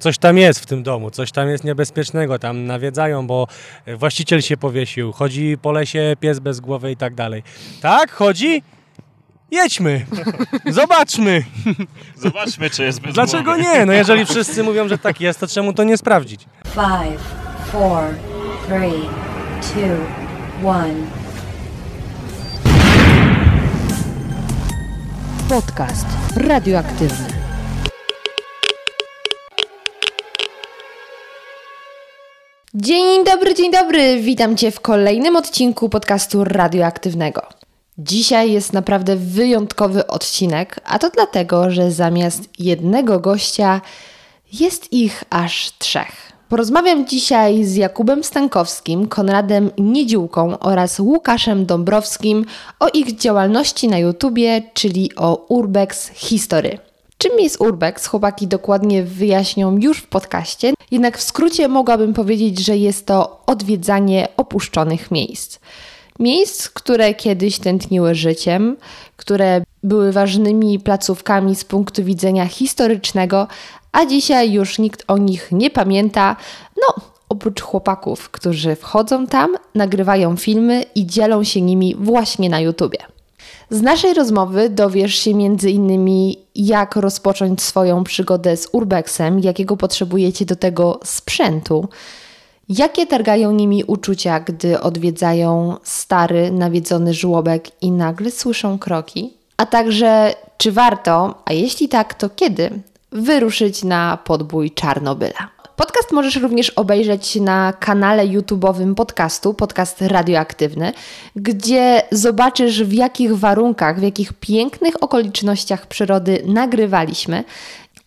coś tam jest w tym domu, coś tam jest niebezpiecznego, tam nawiedzają, bo właściciel się powiesił, chodzi po lesie pies bez głowy i tak dalej. Tak? Chodzi? Jedźmy, zobaczmy. Zobaczmy, czy jest bez Dlaczego głowy. nie? No jeżeli wszyscy mówią, że tak jest, to czemu to nie sprawdzić? Five, four, three, two, one. Podcast radioaktywny. Dzień dobry, dzień dobry. Witam Cię w kolejnym odcinku podcastu radioaktywnego. Dzisiaj jest naprawdę wyjątkowy odcinek, a to dlatego, że zamiast jednego gościa jest ich aż trzech. Porozmawiam dzisiaj z Jakubem Stankowskim, Konradem Niedziółką oraz Łukaszem Dąbrowskim o ich działalności na YouTubie, czyli o Urbex History. Czym jest Urbex? Chłopaki dokładnie wyjaśnią już w podcaście, jednak w skrócie mogłabym powiedzieć, że jest to odwiedzanie opuszczonych miejsc. Miejsc, które kiedyś tętniły życiem, które były ważnymi placówkami z punktu widzenia historycznego, a dzisiaj już nikt o nich nie pamięta. No, oprócz chłopaków, którzy wchodzą tam, nagrywają filmy i dzielą się nimi właśnie na YouTubie. Z naszej rozmowy dowiesz się m.in. jak rozpocząć swoją przygodę z urbexem, jakiego potrzebujecie do tego sprzętu, jakie targają nimi uczucia, gdy odwiedzają stary, nawiedzony żłobek i nagle słyszą kroki, a także czy warto, a jeśli tak, to kiedy, wyruszyć na podbój Czarnobyla. Podcast możesz również obejrzeć na kanale YouTube'owym podcastu, podcast radioaktywny, gdzie zobaczysz w jakich warunkach, w jakich pięknych okolicznościach przyrody nagrywaliśmy.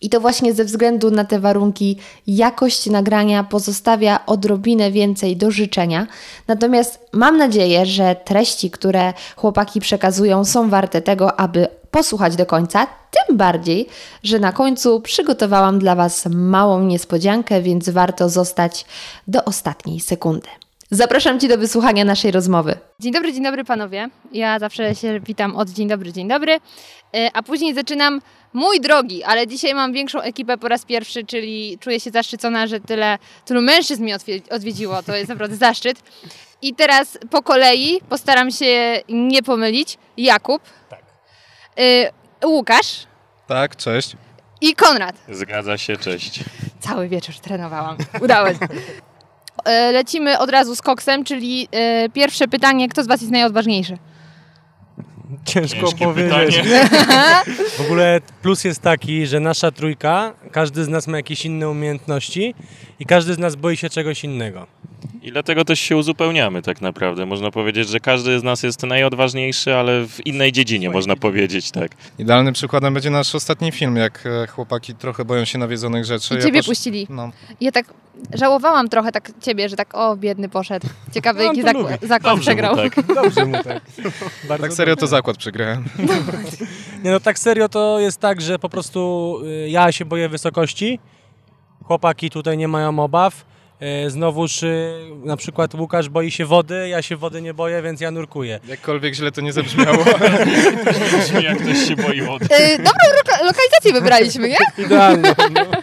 I to właśnie ze względu na te warunki jakość nagrania pozostawia odrobinę więcej do życzenia. Natomiast mam nadzieję, że treści, które chłopaki przekazują, są warte tego, aby posłuchać do końca. Tym bardziej, że na końcu przygotowałam dla Was małą niespodziankę, więc warto zostać do ostatniej sekundy. Zapraszam Cię do wysłuchania naszej rozmowy. Dzień dobry, dzień dobry panowie. Ja zawsze się witam od dzień dobry, dzień dobry, E, a później zaczynam mój drogi, ale dzisiaj mam większą ekipę po raz pierwszy, czyli czuję się zaszczycona, że tyle, tylu mężczyzn mnie odwie- odwiedziło. To jest naprawdę zaszczyt. I teraz po kolei postaram się nie pomylić. Jakub. Łukasz Tak, cześć. i Konrad. Zgadza się, cześć. Cały wieczór trenowałam. Udało się. E, Lecimy od razu z koksem, czyli e, pierwsze pytanie, kto z Was jest najodważniejszy? Ciężko Ciężkie powiedzieć. pytanie. W ogóle plus jest taki, że nasza trójka, każdy z nas ma jakieś inne umiejętności i każdy z nas boi się czegoś innego. I dlatego też się uzupełniamy tak naprawdę. Można powiedzieć, że każdy z nas jest najodważniejszy, ale w innej dziedzinie, można powiedzieć, tak. Idealnym przykładem będzie nasz ostatni film, jak e, chłopaki trochę boją się nawiedzonych rzeczy. I Ciebie posz- puścili. No, Ja tak żałowałam trochę tak Ciebie, że tak o, biedny poszedł. Ciekawy, No, jaki zak- zakład Dobrze mu przegrał. tak. Dobrze mu tak. Tak serio to dobrze. Zakład przegrałem. Nie no, tak serio to jest tak, że po prostu y, ja się boję wysokości, chłopaki tutaj nie mają obaw. Y, Znowuż y, na przykład Łukasz boi się wody, ja się wody nie boję, więc ja nurkuję. Jakkolwiek źle to nie zabrzmiało. Brzmi jak ktoś się boi wody. Dobrą loka- lokalizację wybraliśmy, nie? Idealnie. No.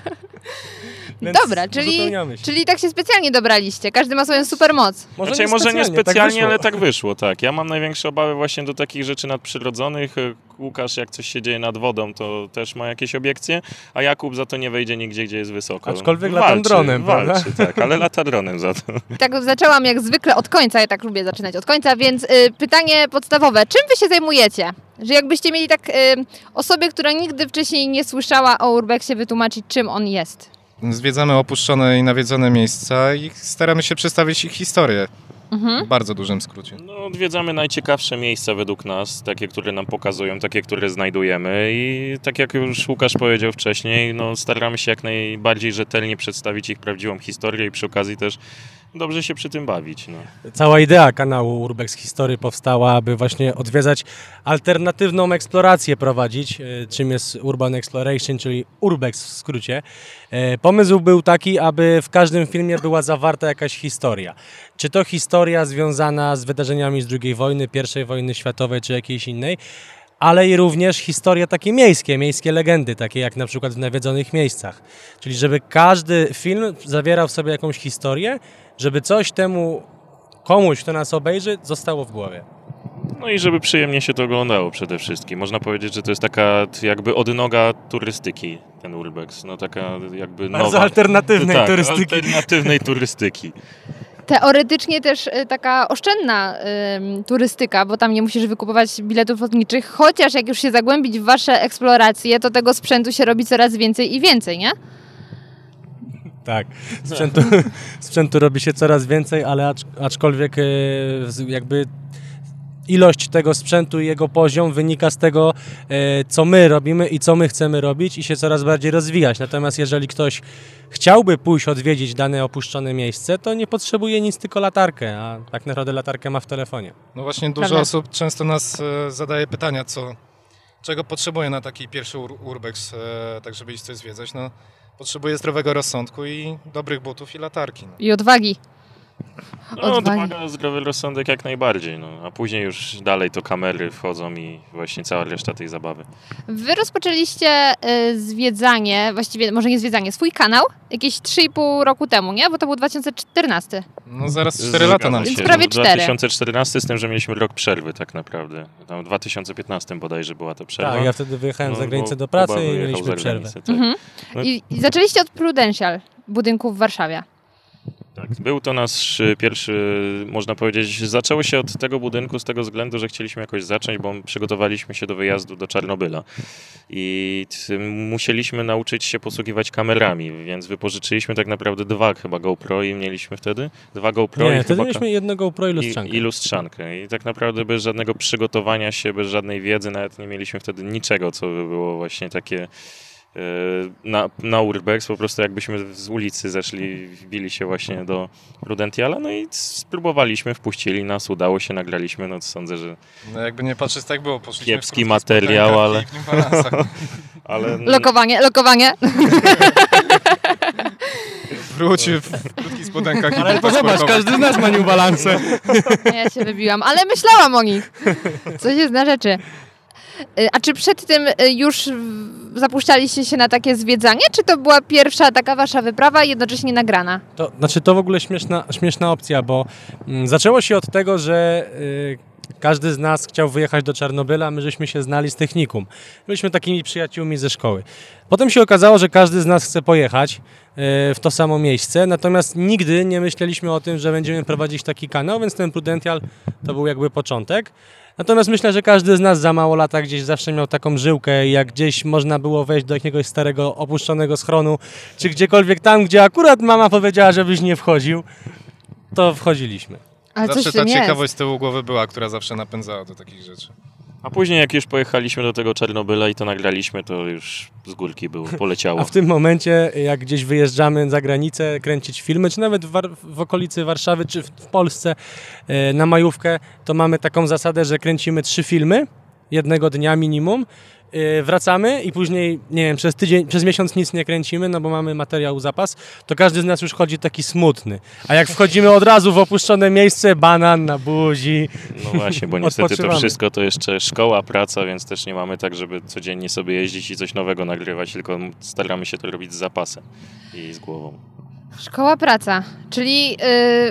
Więc Dobra, czyli, czyli tak się specjalnie dobraliście. Każdy ma swoją super moc. Może Znaczy, może nie tak specjalnie, wyszło. ale tak wyszło, tak. Ja mam największe obawy właśnie do takich rzeczy nadprzyrodzonych. Łukasz, jak coś się dzieje nad wodą, to też ma jakieś obiekcje, a Jakub za to nie wejdzie nigdzie, gdzie jest wysoko. Aczkolwiek latam dronem, prawda? Walczy, tak, ale lata dronem za to. Tak zaczęłam jak zwykle od końca, ja tak lubię zaczynać od końca, więc y, pytanie podstawowe. Czym wy się zajmujecie? Że jakbyście mieli tak y, osobie, która nigdy wcześniej nie słyszała o Urbexie wytłumaczyć, czym on jest. Zwiedzamy opuszczone i nawiedzone miejsca i staramy się przedstawić ich historię. Mhm. W bardzo dużym skrócie. No, odwiedzamy najciekawsze miejsca według nas, takie, które nam pokazują, takie, które znajdujemy i tak jak już Łukasz powiedział wcześniej, no, staramy się jak najbardziej rzetelnie przedstawić ich prawdziwą historię i przy okazji też dobrze się przy tym bawić. No. Cała idea kanału Urbex History powstała, aby właśnie odwiedzać alternatywną eksplorację prowadzić, e, czym jest Urban Exploration, czyli Urbex w skrócie. E, Pomysł był taki, aby w każdym filmie była zawarta jakaś historia. Czy to historia związana z wydarzeniami z II wojny, I wojny światowej, czy jakiejś innej, ale i również historie takie miejskie, miejskie legendy, takie jak na przykład w nawiedzonych miejscach. Czyli żeby każdy film zawierał w sobie jakąś historię, żeby coś temu komuś, kto nas obejrzy, zostało w głowie. No i żeby przyjemnie się to oglądało przede wszystkim. Można powiedzieć, że to jest taka jakby odnoga turystyki, ten urbex. No taka jakby Bardzo nowa. alternatywnej tak, turystyki. alternatywnej turystyki. Teoretycznie też y, taka oszczędna ym, turystyka, bo tam nie musisz wykupować biletów lotniczych, chociaż jak już się zagłębić w wasze eksploracje, to tego sprzętu się robi coraz więcej i więcej, nie? Tak, sprzętu, sprzętu robi się coraz więcej, ale acz, aczkolwiek e, jakby ilość tego sprzętu i jego poziom wynika z tego, e, co my robimy i co my chcemy robić i się coraz bardziej rozwijać. Natomiast jeżeli ktoś chciałby pójść odwiedzić dane opuszczone miejsce, to nie potrzebuje nic, tylko latarkę, a tak naprawdę latarkę ma w telefonie. No właśnie dużo Prawda. osób często nas e, zadaje pytania, co, czego potrzebuje na taki pierwszy ur urbex, e, tak żeby iść coś zwiedzać. No, potrzebuje zdrowego rozsądku i dobrych butów i latarki. No. I odwagi. No, Odwagi. odwaga, zdrowy rozsądek jak najbardziej. No. A później już dalej to kamery wchodzą i właśnie cała reszta tej zabawy. Wy rozpoczęliście y, zwiedzanie, właściwie może nie zwiedzanie, swój kanał jakieś 3,5 roku temu, nie? Bo to był 2014. no zaraz 4 lata nam Więc się. się. prawie W cztery. 2014 z tym, że mieliśmy rok przerwy tak naprawdę. Tam w 2015 bodajże była ta przerwa. Tak, ja wtedy wyjechałem No, za granicę do pracy i mieliśmy przerwę. granicę, tak. Mhm. No. I, I zaczęliście od Prudential, budynku w Warszawie. Tak, był to nasz y, pierwszy, można powiedzieć, zaczęło się od tego budynku z tego względu, że chcieliśmy jakoś zacząć, bo przygotowaliśmy się do wyjazdu do Czarnobyla i musieliśmy nauczyć się posługiwać kamerami, więc wypożyczyliśmy tak naprawdę dwa chyba GoPro i mieliśmy wtedy dwa GoPro Nie, i wtedy mieliśmy jednego GoPro i i, lustrzankę. i lustrzankę. I tak naprawdę bez żadnego przygotowania się, bez żadnej wiedzy, nawet nie mieliśmy wtedy niczego, co by było właśnie takie na, na urbex, po prostu jakbyśmy z ulicy zeszli, wbili się właśnie do Prudentiala, no i spróbowaliśmy, wpuścili nas, udało się, nagraliśmy, no sądzę, że No, jakby nie patrzeć, tak było. Poszliśmy Kiepski materiał, ale- ale Lokowanie, lokowanie. Wróć w krótkich spodenkach i Ale to zobacz, każdy z nas ma New Balance. Ja się wybiłam, ale myślałam o nich. Coś jest na rzeczy. Y, A czy przed tym y, już zapuszczaliście się na takie zwiedzanie, czy to była pierwsza taka wasza wyprawa jednocześnie nagrana? To, znaczy to w ogóle śmieszna, śmieszna opcja, bo mm, zaczęło się od tego, że y, każdy z nas chciał wyjechać do Czarnobyla, my żeśmy się znali z technikum. Byliśmy takimi przyjaciółmi ze szkoły. Potem się okazało, że każdy z nas chce pojechać y, w to samo miejsce, natomiast nigdy nie myśleliśmy o tym, że będziemy prowadzić taki kanał, więc ten Prudential to był jakby początek. Natomiast myślę, że każdy z nas za mało lata gdzieś zawsze miał taką żyłkę i jak gdzieś można było wejść do jakiegoś starego, opuszczonego schronu, czy gdziekolwiek tam, gdzie akurat mama powiedziała, żebyś nie wchodził, to wchodziliśmy. Ale Zawsze ta tym jest. ciekawość z tyłu głowy była, która zawsze napędzała do takich rzeczy. A później jak już pojechaliśmy do tego Czarnobyla i to nagraliśmy, to już z górki było, poleciało. A w tym momencie, jak gdzieś wyjeżdżamy za granicę kręcić filmy, czy nawet w, w okolicy Warszawy, czy w, w Polsce e, na majówkę, to mamy taką zasadę, że kręcimy trzy filmy jednego dnia minimum. E, Wracamy i później, nie wiem, przez tydzień, przez miesiąc nic nie kręcimy, no bo mamy materiał zapas, to każdy z nas już chodzi taki smutny. A jak wchodzimy od razu w opuszczone miejsce, banan na buzi. No właśnie, bo niestety to wszystko to jeszcze szkoła, praca, więc też nie mamy tak, żeby codziennie sobie jeździć i coś nowego nagrywać, tylko staramy się to robić z zapasem i z głową. Szkoła praca, czyli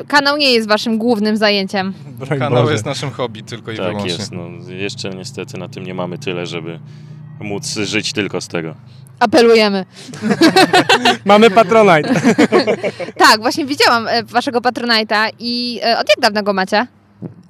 y, kanał nie jest waszym głównym zajęciem. Broń Kanał Boże. jest naszym hobby tylko i tak wyłącznie. jest, no jeszcze niestety na tym nie mamy tyle, żeby móc żyć tylko z tego. Apelujemy. Mamy Patronite. Tak, właśnie widziałam e, waszego Patronite'a i e, od jak dawna go macie?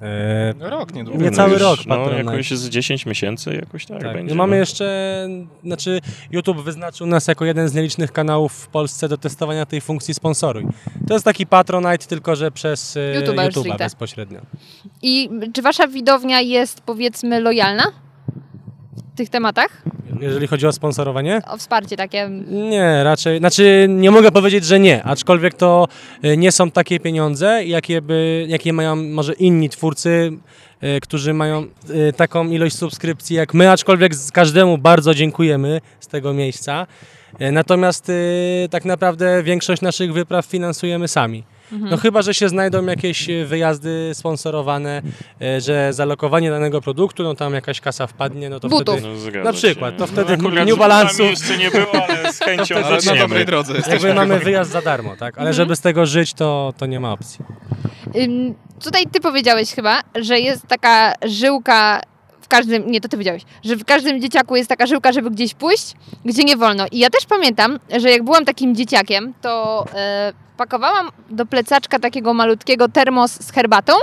E, No rok niedługo. Nie cały już, rok No Patronite. jakoś z 10 miesięcy jakoś tak, Tak, będzie. no mamy no. jeszcze, znaczy YouTube wyznaczył nas jako jeden z nielicznych kanałów w Polsce do testowania tej funkcji sponsoruj. To jest taki Patronite, tylko że przez e, YouTube'a YouTube'a bezpośrednio. I czy wasza widownia jest powiedzmy lojalna tych tematach? Jeżeli chodzi o sponsorowanie? O wsparcie takie. Nie, raczej, znaczy nie mogę powiedzieć, że nie, aczkolwiek to e, nie są takie pieniądze, jakie, by, jakie mają może inni twórcy, e, którzy mają e, taką ilość subskrypcji jak my, aczkolwiek każdemu bardzo dziękujemy z tego miejsca. Natomiast tak naprawdę większość naszych wypraw finansujemy sami. No chyba, że się znajdą jakieś e, wyjazdy sponsorowane, e, że zalokowanie danego produktu, no tam jakaś kasa wpadnie, no to Butów. wtedy... No, zgadza Na przykład, się. to wtedy no, New Balance'u- jeszcze nie było, ale z chęcią Ale na dobrej drodze. Jakby mamy wyjazd za darmo, tak? Ale żeby z tego żyć, to, to nie ma opcji. Tutaj ty powiedziałeś chyba, że jest taka żyłka każdym, nie to ty powiedziałeś, że w każdym dzieciaku jest taka żyłka, żeby gdzieś pójść, gdzie nie wolno. I ja też pamiętam, że jak byłam takim dzieciakiem, to e, pakowałam do plecaczka takiego malutkiego termos z herbatą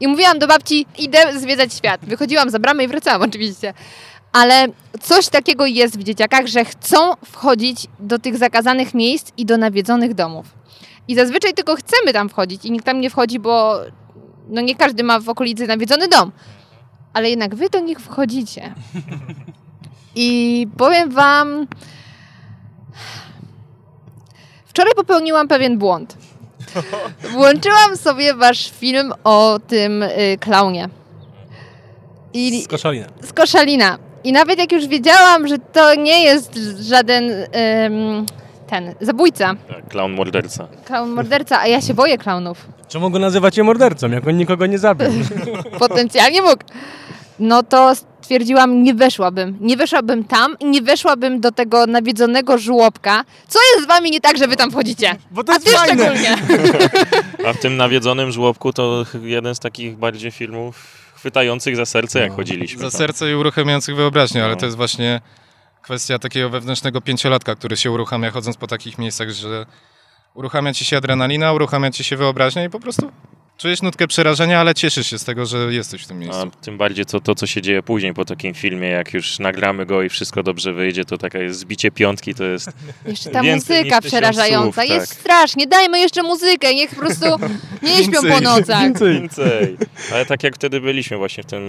i mówiłam do babci, idę zwiedzać świat. Wychodziłam za bramę i wracałam oczywiście. Ale coś takiego jest w dzieciakach, że chcą wchodzić do tych zakazanych miejsc i do nawiedzonych domów. I zazwyczaj tylko chcemy tam wchodzić i nikt tam nie wchodzi, bo no nie każdy ma w okolicy nawiedzony dom. Ale jednak wy do nich wchodzicie. I powiem wam... Wczoraj popełniłam pewien błąd. Włączyłam sobie wasz film o tym y, klaunie. I Z koszalina. z Koszalina. I nawet jak już wiedziałam, że to nie jest żaden ten zabójca, Tak, clown morderca. klaun morderca, a ja się boję klaunów. Czemu go nazywacie mordercą, jak on nikogo nie zabił? Potencjalnie mógł. No to stwierdziłam, nie weszłabym. Nie weszłabym tam i nie weszłabym do tego nawiedzonego żłobka. Co jest z wami nie tak, że wy tam wchodzicie? Bo to A jest ty fajne. szczególnie. A w tym nawiedzonym żłobku to jeden z takich bardziej filmów chwytających za serce, jak chodziliśmy. Za tam. serce i uruchamiających wyobraźnię, ale No. to jest właśnie kwestia takiego wewnętrznego pięciolatka, który się uruchamia chodząc po takich miejscach, że uruchamia ci się adrenalina, uruchamia ci się wyobraźnia i po prostu czujesz nutkę przerażenia, ale cieszysz się z tego, że jesteś w tym miejscu. A tym bardziej to, to, co się dzieje później po takim filmie, jak już nagramy go i wszystko dobrze wyjdzie, to taka jest zbicie piątki, to jest Jeszcze ta Więcej muzyka przerażająca. słów, jest tak. strasznie. Dajmy jeszcze muzykę. Niech po prostu nie śpią po Więcej. nocach. więcej. Ale tak jak wtedy byliśmy właśnie w tym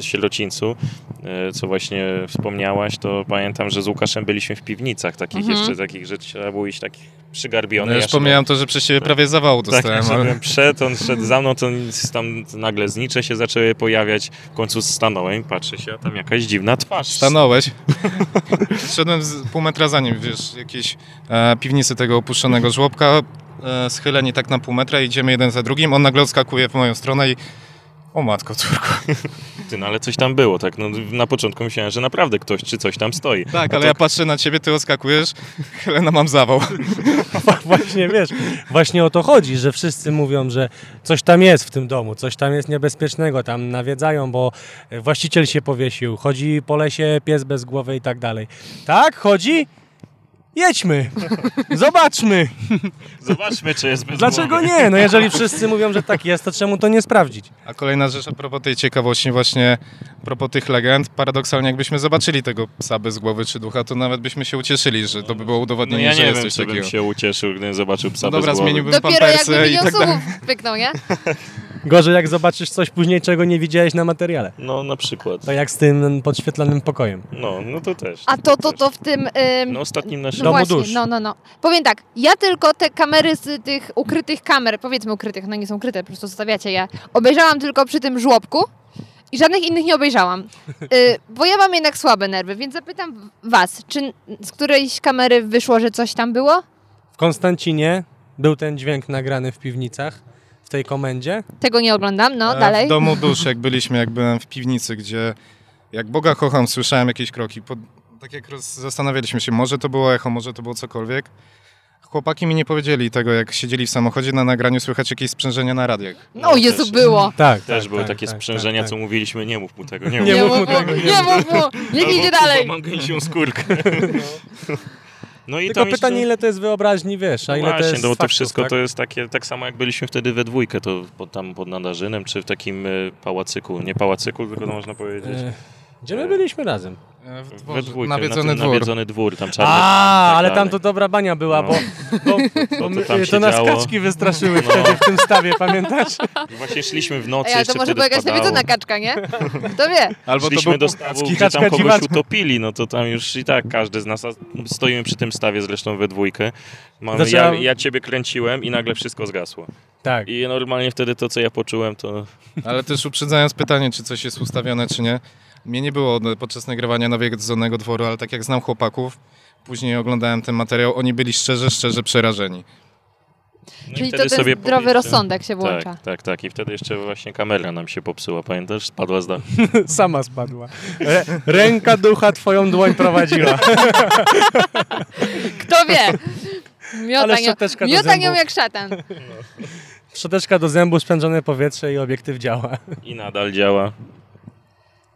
Sielocińcu, e, co właśnie wspomniałaś, to pamiętam, że z Łukaszem byliśmy w piwnicach takich Mhm. jeszcze, takich, że trzeba było iść takich przygarbiony. No już szedłem- pomijam to, że przez ciebie prawie zawału Tak, dostałem, ale... szedłem przed, on szedł za mną, to tam nagle znicze się zaczęły pojawiać. W końcu stanąłem, patrzę się, a tam jakaś dziwna twarz. Stanąłeś. Szedłem z pół metra za nim, wiesz, jakieś e, piwnicy tego opuszczonego żłobka, e, schyleni tak na pół metra, idziemy jeden za drugim, on nagle odskakuje w moją stronę i o matko, córko. Ty, no ale coś tam było, tak? No, na początku myślałem, że naprawdę ktoś czy coś tam stoi. Tak, A ale to ja patrzę na ciebie, ty odskakujesz, Helena, mam zawał. Właśnie, wiesz, właśnie o to chodzi, że wszyscy mówią, że coś tam jest w tym domu, coś tam jest niebezpiecznego, tam nawiedzają, bo właściciel się powiesił, chodzi po lesie pies bez głowy i tak dalej. Tak? Chodzi? Jedźmy! Zobaczmy! Zobaczmy, czy jest bez Dlaczego głowy. nie? No jeżeli wszyscy mówią, że tak jest, to czemu to nie sprawdzić? A kolejna rzecz a propos tej ciekawości, właśnie a propos tych legend, paradoksalnie jakbyśmy zobaczyli tego psa bez głowy czy ducha, to nawet byśmy się ucieszyli, że to by było No udowodnienie, ja że nie jest wiem, coś czy bym takiego. się ucieszył, gdybym zobaczył psa No bez dobra, głowy. zmieniłbym Dopiero jakby pampersy i milion tak dalej. pyknął, nie? Gorzej jak zobaczysz coś później, czego nie widziałeś na materiale. No na przykład. Tak jak z tym podświetlanym pokojem. No, no to też. A to, to, to w tym... Ym, No ostatnim naszym... No Domu właśnie, dusz. no, no, no. Powiem tak, ja tylko te kamery z tych ukrytych kamer, powiedzmy ukrytych, no nie są ukryte, po prostu zostawiacie je, obejrzałam tylko przy tym żłobku i żadnych innych nie obejrzałam. Y, bo ja mam jednak słabe nerwy, więc zapytam was, czy z którejś kamery wyszło, że coś tam było? W Konstancinie był ten dźwięk nagrany w piwnicach, tej komendzie. Tego nie oglądam, no E, dalej. W domu dusz, jak byliśmy, jak byłem w piwnicy, gdzie jak Boga kocham, słyszałem jakieś kroki. Pod, tak jak roz, zastanawialiśmy się, może to było echo, może to było cokolwiek. Chłopaki mi nie powiedzieli tego, jak siedzieli w samochodzie, na nagraniu słychać jakieś sprzężenia na radiach. No Jezu, też. było. Tak, Też tak, były tak, takie tak, sprzężenia, tak, co tak. mówiliśmy, nie mów mu tego, nie, Nie mów mów mu. tego, nie mów mu, niech idzie dalej. Mam gęsią skórkę. No i Tylko pytanie, jeszcze... ile to jest wyobraźni, wiesz, a ile Właśnie, to jest no bo to faktów, wszystko tak? to jest takie, tak samo jak byliśmy wtedy we dwójkę, to pod, tam pod Nadarzynem, czy w takim y, pałacyku, nie pałacyku, tylko to można powiedzieć. E, Gdzie my byliśmy razem? W We dworze, dwójkę, nawiedzony dwór. nawiedzony dwór, tam czarny A, tak ale dalej. tam to dobra bania była, No. bo, bo, to bo my, tam to, się nas kaczki wystraszyły No. wtedy w tym stawie, pamiętasz? I Właśnie szliśmy w nocy, jeszcze to może była jakaś nawiedzona kaczka, nie? Kto wie? Albo to Szliśmy był do stawu, gdzie tam kaczka, kogoś dziwaczka. utopili, no to tam już i tak każdy z nas, a stoimy przy tym stawie zresztą we dwójkę. Mamy, Zaczęła- ja, ja ciebie kręciłem i nagle wszystko zgasło. Tak. I normalnie wtedy to, co ja poczułem, to Ale też uprzedzając pytanie, czy coś jest ustawione, czy nie. Mnie nie było podczas nagrywania nawiedzonego dworu, ale tak jak znam chłopaków, później oglądałem ten materiał, oni byli szczerze, szczerze przerażeni. No i Czyli to ten sobie zdrowy powiecie- rozsądek się włącza. Tak, tak, tak. I wtedy jeszcze właśnie kamera nam się popsuła, pamiętasz? Spadła z dachu. Sama spadła. Re, ręka ducha twoją dłoń prowadziła. Kto wie? Miota nią, jak szatan. Szczoteczka do zębu, spędzone powietrze i obiektyw działa. I nadal działa.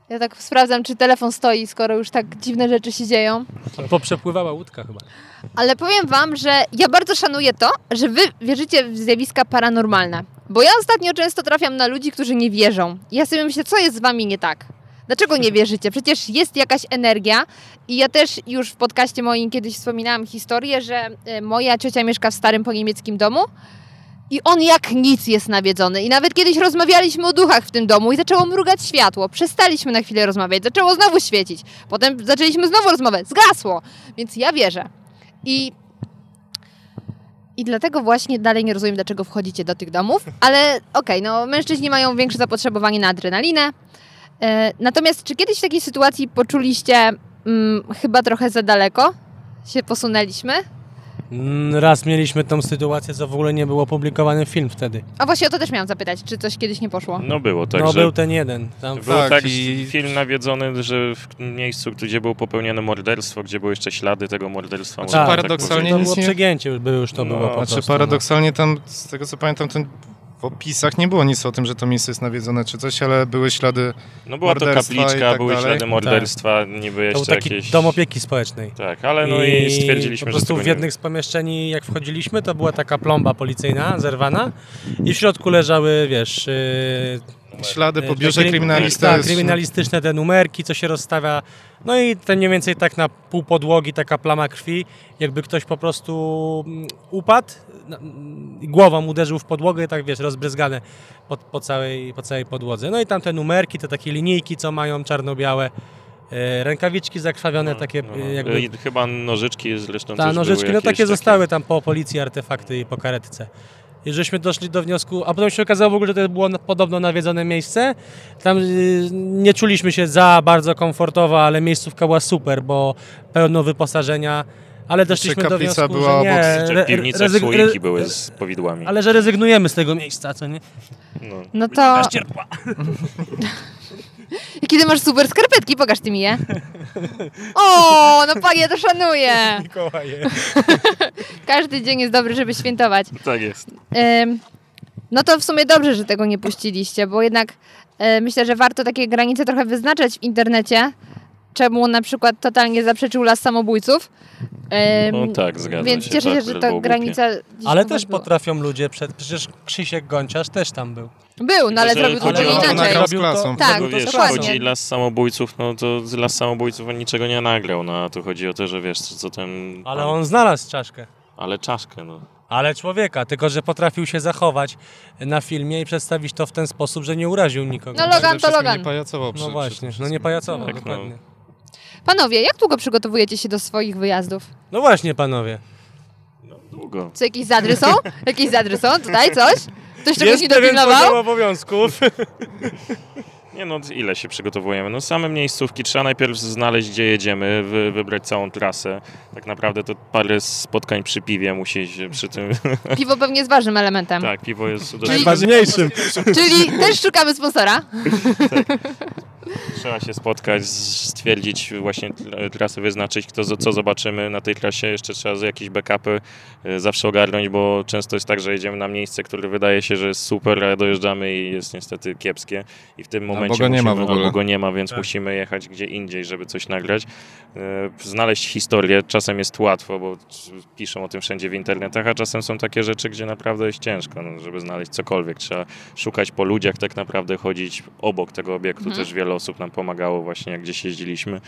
Ja tak sprawdzam, czy telefon stoi, skoro już tak dziwne rzeczy się dzieją. Poprzepływała łódka chyba. Ale powiem wam, że ja bardzo szanuję to, że wy wierzycie w zjawiska paranormalne. Bo ja ostatnio często trafiam na ludzi, którzy nie wierzą. I ja sobie myślę, co jest z wami nie tak? Dlaczego nie wierzycie? Przecież jest jakaś energia i ja też już w podcaście moim kiedyś wspominałam historię, że e, moja ciocia mieszka w starym po niemieckim domu i on jak nic jest nawiedzony. I nawet kiedyś rozmawialiśmy o duchach w tym domu i zaczęło mrugać światło. Przestaliśmy na chwilę rozmawiać, zaczęło znowu świecić. Potem zaczęliśmy znowu rozmawiać, zgasło. Więc ja wierzę. I i dlatego właśnie dalej nie rozumiem, dlaczego wchodzicie do tych domów, ale okej, no mężczyźni mają większe zapotrzebowanie na adrenalinę. E, natomiast czy kiedyś w takiej sytuacji poczuliście mm, chyba trochę za daleko się posunęliśmy? Raz mieliśmy tą sytuację, co w ogóle nie był opublikowany film wtedy. A właśnie o to też miałam zapytać, czy coś kiedyś nie poszło? No było, tak, no że był ten jeden. Tam Był Tak, tak, i- film nawiedzony, że w miejscu, gdzie było popełnione morderstwo, gdzie były jeszcze ślady tego morderstwa. Znaczy, można tak paradoksalnie to nic było przegięcie, już było już to No, było po Znaczy prostu, paradoksalnie tam, z tego co pamiętam, ten w opisach nie było nic o tym, że to miejsce jest nawiedzone czy coś, ale były ślady No była to i kapliczka, tak były dalej. ślady morderstwa, niby No. To jeszcze był taki jakieś... dom opieki społecznej. Tak, ale no i, stwierdziliśmy, po że prostu tego w jednych z pomieszczeń, jak wchodziliśmy, to była taka plomba policyjna, zerwana i w środku leżały, wiesz... Yy, ślady po te biurze kry- kryminalistycznym. Tak, kryminalistyczne te numerki, co się rozstawia. No i ten mniej więcej tak na pół podłogi taka plama krwi, jakby ktoś po prostu mm, upadł mm, głową uderzył w podłogę i tak wiesz, rozbryzgane po, po, całej, po całej podłodze. No i tam te numerki, te takie linijki, co mają czarno-białe, e, rękawiczki zakrwawione, takie No, e, no. jakby... I chyba nożyczki zresztą Ta, też nożyczki, no jakieś takie zostały tam po policji, artefakty i po karetce. I żeśmy doszli do wniosku, a potem się okazało w ogóle, że to było podobno nawiedzone miejsce. Tam y, nie czuliśmy się za bardzo komfortowo, ale miejscówka była super, bo pełno wyposażenia, ale doszliśmy do wniosku, była że nie, obok- re- w piwnicach rezyg- słoiki były z powidłami. ale że rezygnujemy z tego miejsca, co nie? No. No to... Jakie ty masz super skarpetki, pokaż ty mi je. O, no panie, to szanuję. Mikołaje. Każdy dzień jest dobry, żeby świętować. Tak jest. Ym, No to w sumie dobrze, że tego nie puściliście, bo jednak e, myślę, że warto takie granice trochę wyznaczać w internecie, czemu na przykład totalnie zaprzeczył las samobójców. Ym, No tak, zgadza Więc się. cieszę to się, że akurat ta było granica Ale też była. potrafią ludzie, przed, przecież Krzysiek Gonciarz też tam był. Był, no ale że zrobił to inaczej. nagrał z Robił klasą. Tak, to wiesz, dokładnie. chodzi las samobójców, no to z las samobójców on niczego nie nagrał, no a tu chodzi o to, że wiesz, co ten... Ale on znalazł czaszkę. Ale czaszkę, no. Ale człowieka, tylko że potrafił się zachować na filmie i przedstawić to w ten sposób, że nie uraził nikogo. No Logan to Logan. Nie pajacował przy, No przy właśnie, no nie pajacował, Tak, no. Panowie, jak długo przygotowujecie się do swoich wyjazdów? No właśnie, panowie. Długo. Co, jakieś zadry są? Jakieś zadry są? Tutaj coś? Ktoś czegoś nie dopilnował? obowiązków. Nie no, ile się przygotowujemy? No same miejscówki, trzeba najpierw znaleźć, gdzie jedziemy, wy, wybrać całą trasę. Tak naprawdę to parę spotkań przy piwie musi się przy tym... Piwo pewnie jest ważnym elementem. tak, piwo jest... dość- Najważniejszym. Czyli też szukamy sponsora. Trzeba się spotkać, stwierdzić właśnie tr- trasę, wyznaczyć, kto, co zobaczymy na tej trasie. Jeszcze trzeba z jakieś backupy y, zawsze ogarnąć, bo często jest tak, że jedziemy na miejsce, które wydaje się, że jest super, a dojeżdżamy i jest niestety kiepskie. I w tym Albo momencie go nie ma musimy, w ogóle. albo go nie ma, więc Tak. musimy jechać gdzie indziej, żeby coś nagrać. Y, Znaleźć historię czasem jest łatwo, bo piszą o tym wszędzie w internetach, a czasem są takie rzeczy, gdzie naprawdę jest ciężko, no, żeby znaleźć cokolwiek. Trzeba szukać po ludziach, tak naprawdę chodzić obok tego obiektu. Mhm. Też wiele osób nam pomagało właśnie, jak gdzieś jeździliśmy.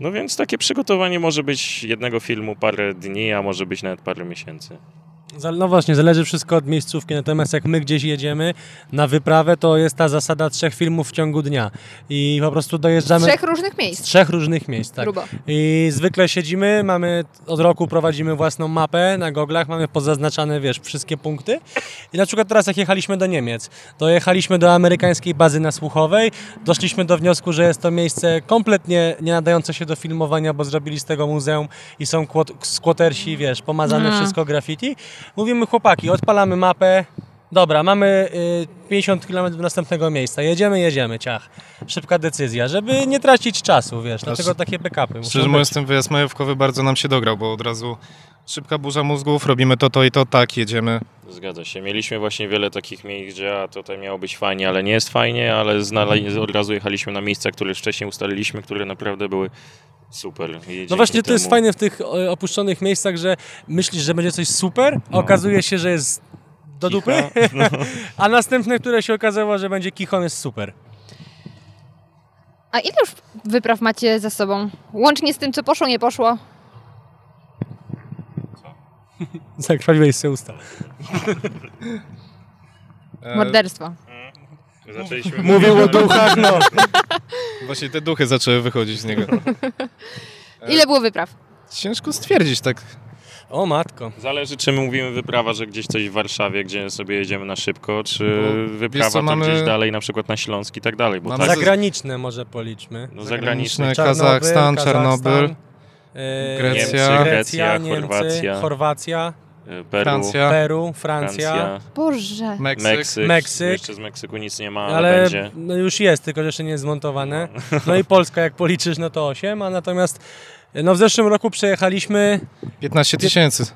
No więc takie przygotowanie może być jednego filmu parę dni, a może być nawet parę miesięcy. No właśnie, zależy wszystko od miejscówki, natomiast jak my gdzieś jedziemy na wyprawę, to jest ta zasada trzech filmów w ciągu dnia. I po prostu Z dojeżdżamy trzech różnych z miejsc. trzech różnych miejsc, tak. Grubo. I zwykle siedzimy, mamy od roku prowadzimy własną mapę na goglach, mamy pozaznaczane, wiesz, wszystkie punkty. I na przykład teraz jak jechaliśmy do Niemiec, to jechaliśmy do amerykańskiej bazy nasłuchowej, doszliśmy do wniosku, że jest to miejsce kompletnie nie nadające się do filmowania, bo zrobili z tego muzeum i są kłot- skłotersi, wiesz, pomazane Aha. wszystko graffiti. Mówimy chłopaki, odpalamy mapę, dobra, mamy y, 50 km do następnego miejsca, jedziemy, jedziemy, ciach. Szybka decyzja, żeby nie tracić czasu, wiesz, dlatego takie backupy muszą Szczerze mówiąc, ten wyjazd majówkowy bardzo nam się dograł, bo od razu szybka burza mózgów, robimy to, to i to, tak, jedziemy. Zgadza się. Mieliśmy właśnie wiele takich miejsc, gdzie a tutaj miało być fajnie, ale nie jest fajnie, ale znale- od razu jechaliśmy na miejsca, które wcześniej ustaliliśmy, które naprawdę były super. No właśnie to jest fajne w tych e, opuszczonych miejscach, że myślisz, że będzie coś super, a okazuje się, że jest do dupy, Kicha. a następne, które się okazało, że będzie kichon jest super. A ile już wypraw macie za sobą? Łącznie z tym, co poszło, nie poszło? Zakrwawiłeś sobie usta. E, Morderstwo. Zaczęliśmy Mówił o duchach, no. Właśnie te duchy zaczęły wychodzić z niego. Ile było wypraw? Ciężko stwierdzić tak. O matko. Zależy, czy my mówimy wyprawa, że gdzieś coś w Warszawie, gdzie sobie jedziemy na szybko, czy Bo, wyprawa co, to mamy- gdzieś dalej, na przykład na Śląsk i tak dalej, bo Mamy tak, Zagraniczne może policzmy. no zagraniczne. Zagraniczne, Kazachstan, Czarnobyl, e, Grecja. Niemcy, Grecja, Grecja, Niemcy, Chorwacja, Chorwacja, Peru, Francja, Peru, Francja. Francja, Boże. Meksyk. Meksyk. Meksyk. Jeszcze z Meksyku nic nie ma, ale, Ale będzie. no już jest, tylko że jeszcze nie jest zmontowane. No i Polska, jak policzysz, no to 8, a natomiast no w zeszłym roku przejechaliśmy, 15 tysięcy.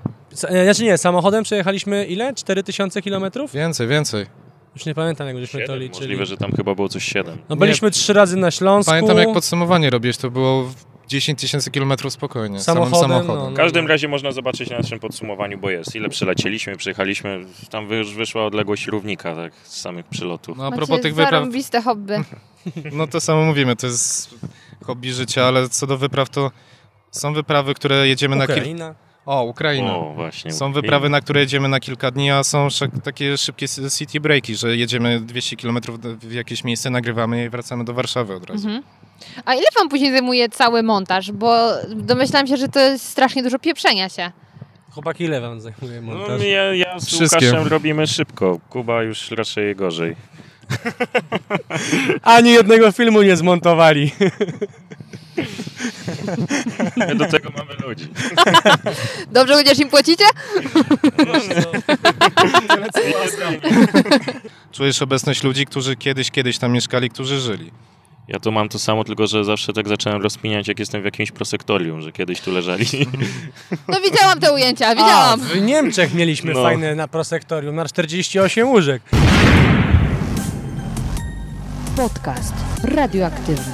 znaczy nie, samochodem przejechaliśmy ile? 4000 km? Więcej, więcej. Już nie pamiętam, jak żeśmy to liczyli. możliwe, że tam chyba było coś 7. No byliśmy trzy razy na Śląsku. Pamiętam jak podsumowanie robisz, to było 10 tysięcy kilometrów spokojnie. Samochodem, samym samochodem. no, W każdym razie można zobaczyć na naszym podsumowaniu, bo jest. Ile przylecieliśmy, przyjechaliśmy, tam już wyszła odległość równika, tak, z samych przylotów. No a Macie propos tych wypraw, hobby. no to samo mówimy, to jest hobby życia, ale co do wypraw to są wyprawy, które jedziemy na kilka... Ukraina. O, Ukraina. O, właśnie. Są wyprawy, na które jedziemy na kilka dni, a są takie szybkie city breaki, że jedziemy 200 km w jakieś miejsce, nagrywamy je i wracamy do Warszawy od razu. Mhm. A ile wam później zajmuje cały montaż? Bo domyślam się, że to jest strasznie dużo pieprzenia się. Chłopaki, ile wam zajmuje No, montaż? ja, ja z Wszystkie. Łukaszem robimy szybko. Kuba już raczej gorzej. Ani jednego filmu nie zmontowali. My do tego mamy ludzi. Dobrze, chociaż im płacicie? Czujesz obecność ludzi, którzy kiedyś, kiedyś tam mieszkali, którzy żyli. Ja to mam to samo, tylko że zawsze tak zacząłem rozpiniać, jak jestem w jakimś prosektorium, że kiedyś tu leżeli. No widziałam te ujęcia, A, widziałam. w Niemczech mieliśmy No. fajne na prosektorium, na 48 łóżek. Podcast radioaktywny.